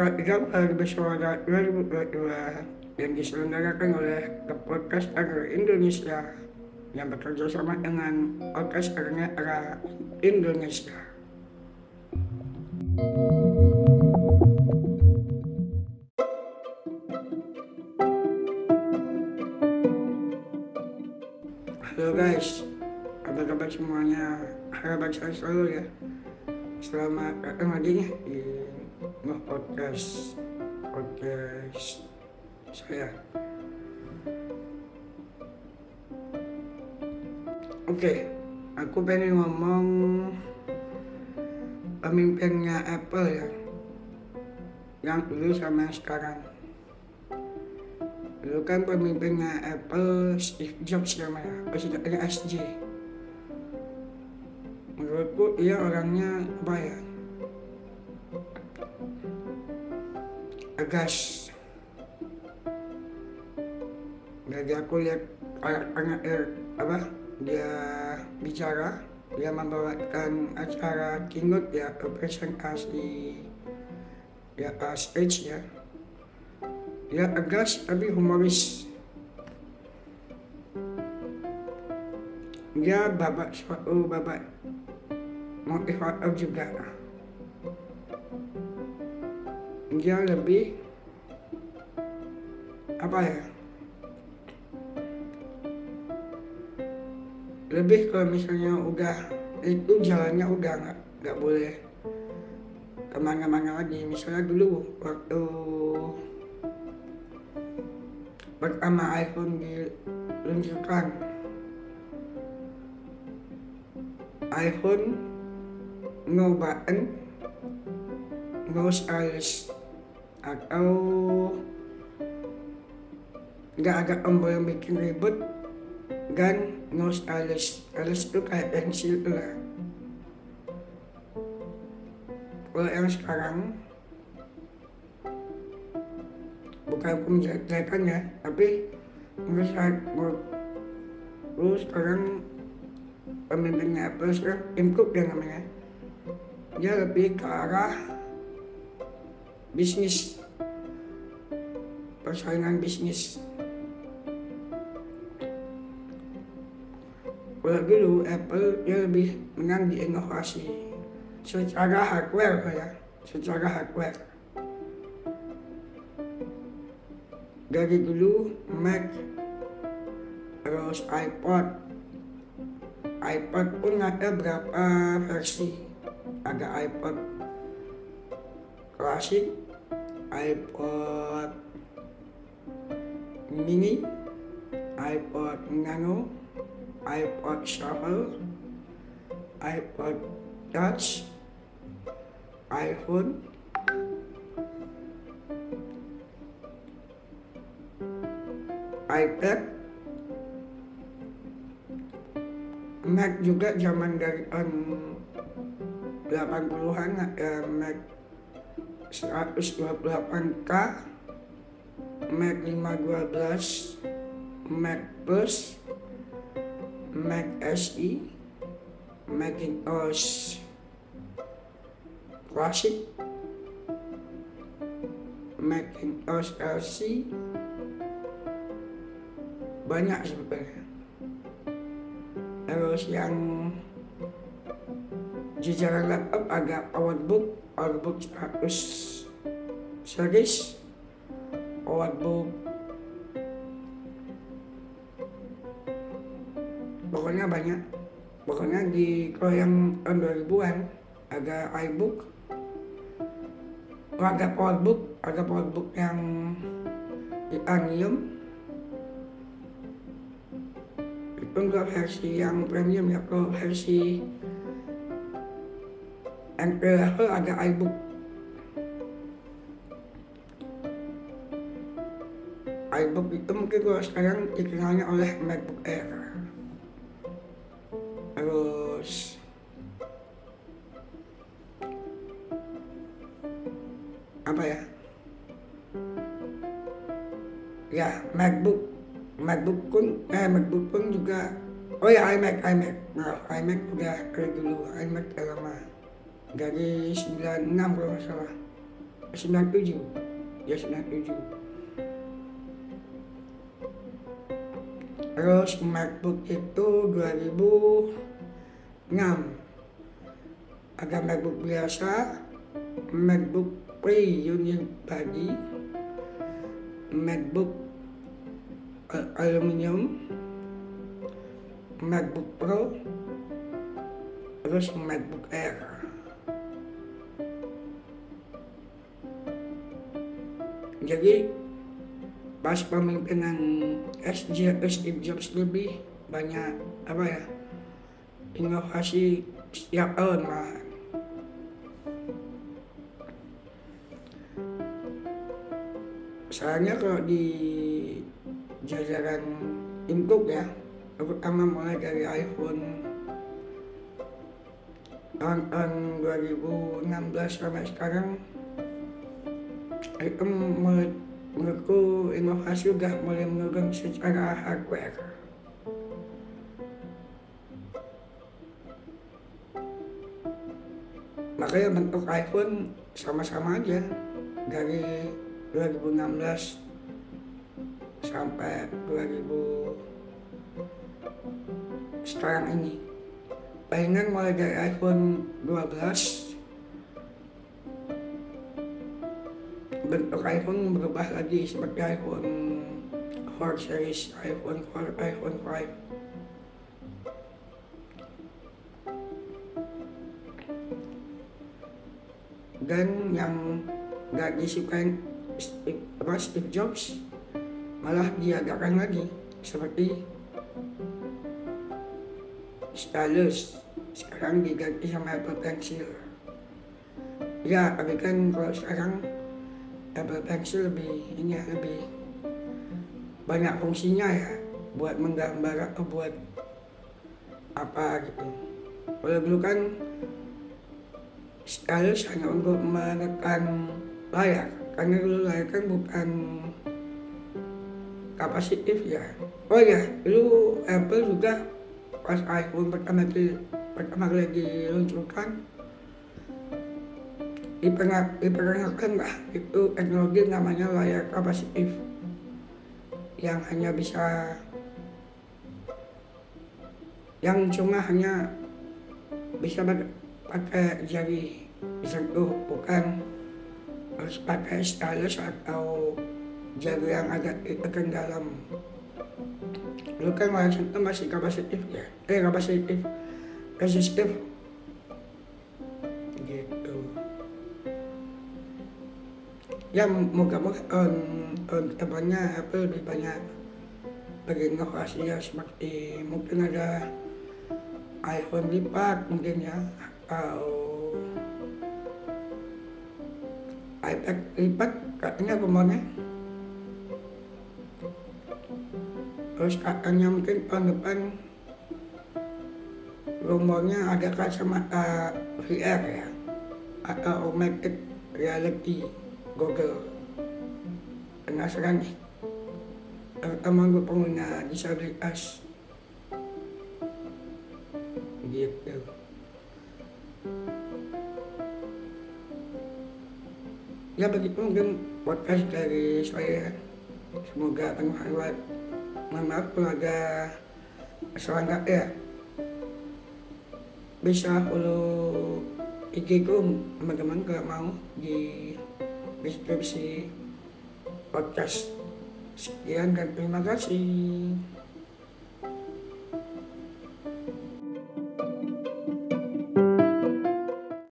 Hari Bersuara 2022 yang diselenggarakan oleh Podcast Agro Indonesia yang bekerja sama dengan Podcast Agro Indonesia. Halo guys, apa kabar semuanya? Harap saya selalu ya. Selamat datang lagi nih Nuh Podcast saya. Oke, aku pengen ngomong pemimpinnya Apple ya. Yang dulu sama sekarang. Dulu kan pemimpinnya Apple Steve Jobs namanya, presidennya SJ menurutku dia orangnya ya tegas dari aku lihat anak-anak apa dia bicara dia membawakan acara keynote ya presentasi ya stage ya. Dia tegas tapi humoris. Dia bapak suatu bapak motivator juga dia lebih apa ya lebih kalau misalnya udah itu jalannya udah nggak nggak boleh ke mana-mana lagi. Misalnya dulu waktu pertama iPhone diluncurkan iPhone nyobain no stylish atau nggak ada tombol yang bikin ribet dan no stylish stylish itu kayak pensil lah. Kalau yang sekarang bukan aku menjelekkan ya tapi menurut saya menurut sekarang pemimpinnya Apple sekarang Tim Cook ya namanya. Dia lebih ke arah bisnis. Persaingan bisnis. Kalau dulu Apple dia lebih menang di inovasi. Secara hardware ya. Secara hardware. Dari dulu Mac terus iPod. iPod pun ada berapa versi? Ada iPod iPod mini iPod nano iPod shuffle iPod touch iPhone iPad Mac juga zaman dari um, 80-an ada Mac 128K Mac 512 Mac Plus Mac SE Macintosh Classic. Macintosh LC banyak sebenarnya. Terus yang jajaran laptop ada PowerBook, PowerBook 100 series, PowerBook pokoknya banyak. Pokoknya di kalau yang tahun 2000-an ada iBook. Oh, ada PowerBook ada PowerBook yang titanium itu enggak versi yang premium ya kalau versi entry level ada iBook iBook itu mungkin kalau sekarang dikenalnya oleh MacBook Air. Terus apa ya? Ya MacBook MacBook pun eh MacBook pun juga oh ya iMac iMac. Maaf iMac udah dari dulu iMac udah lama dari 96 kalau nggak salah. 97 ya 97 terus MacBook itu 2006 ada MacBook biasa MacBook Pro Unibody MacBook aluminium MacBook Pro terus MacBook Air jadi pas pemimpinan Steve Jobs lebih banyak apa ya inovasi setiap tahun lah. Soalnya kalau di jajaran Incook ya terutama mulai dari iPhone tahun-tahun 2016 sampai sekarang itu menurutku inovasi sudah mulai menurun secara hardware. Makanya bentuk iPhone sama-sama aja dari 2016 sampai 2000 sekarang ini. Palingan mulai dari iPhone 12 bentuk iPhone berubah lagi seperti iPhone 4 series, iPhone 4, iPhone 5. Dan yang gak disukai Steve, Steve Jobs malah diadakan lagi seperti stylus sekarang diganti sama Apple Pencil ya tapi kan kalau sekarang Apple Pencil lebih ini ya lebih banyak fungsinya ya buat menggambar atau buat apa gitu. Kalau dulu kan stylus hanya untuk menekan layar karena dulu layar kan bukan kapasitif ya. Oh ya dulu Apple juga pas iPhone pertama kali pertama kali diluncurkan diperkenalkan lah. Itu teknologi namanya layar kapasitif yang hanya bisa yang cuma hanya bisa pakai jari disentuh bukan harus pakai stylus atau jari yang agak ditekan dalam. Dulu kan layar sentuh masih kapasitif ya? Eh kapasitif resistif ya moga-moga on, on depannya Apple lebih banyak berinovasi ya seperti mungkin ada iPhone lipat mungkin ya atau iPad lipat katanya rumornya terus katanya mungkin tahun depan rumornya ada kacamata VR ya atau augmented reality Google penasaran. Nih terutama gue pengguna disabilitas. Gitu. Ya begitu mungkin podcast dari saya semoga bermanfaat. Mohon maaf ada kesalahan ya. Bisa follow IG ku teman-teman kalau mau di deskripsi podcast. Sekian dan terima kasih.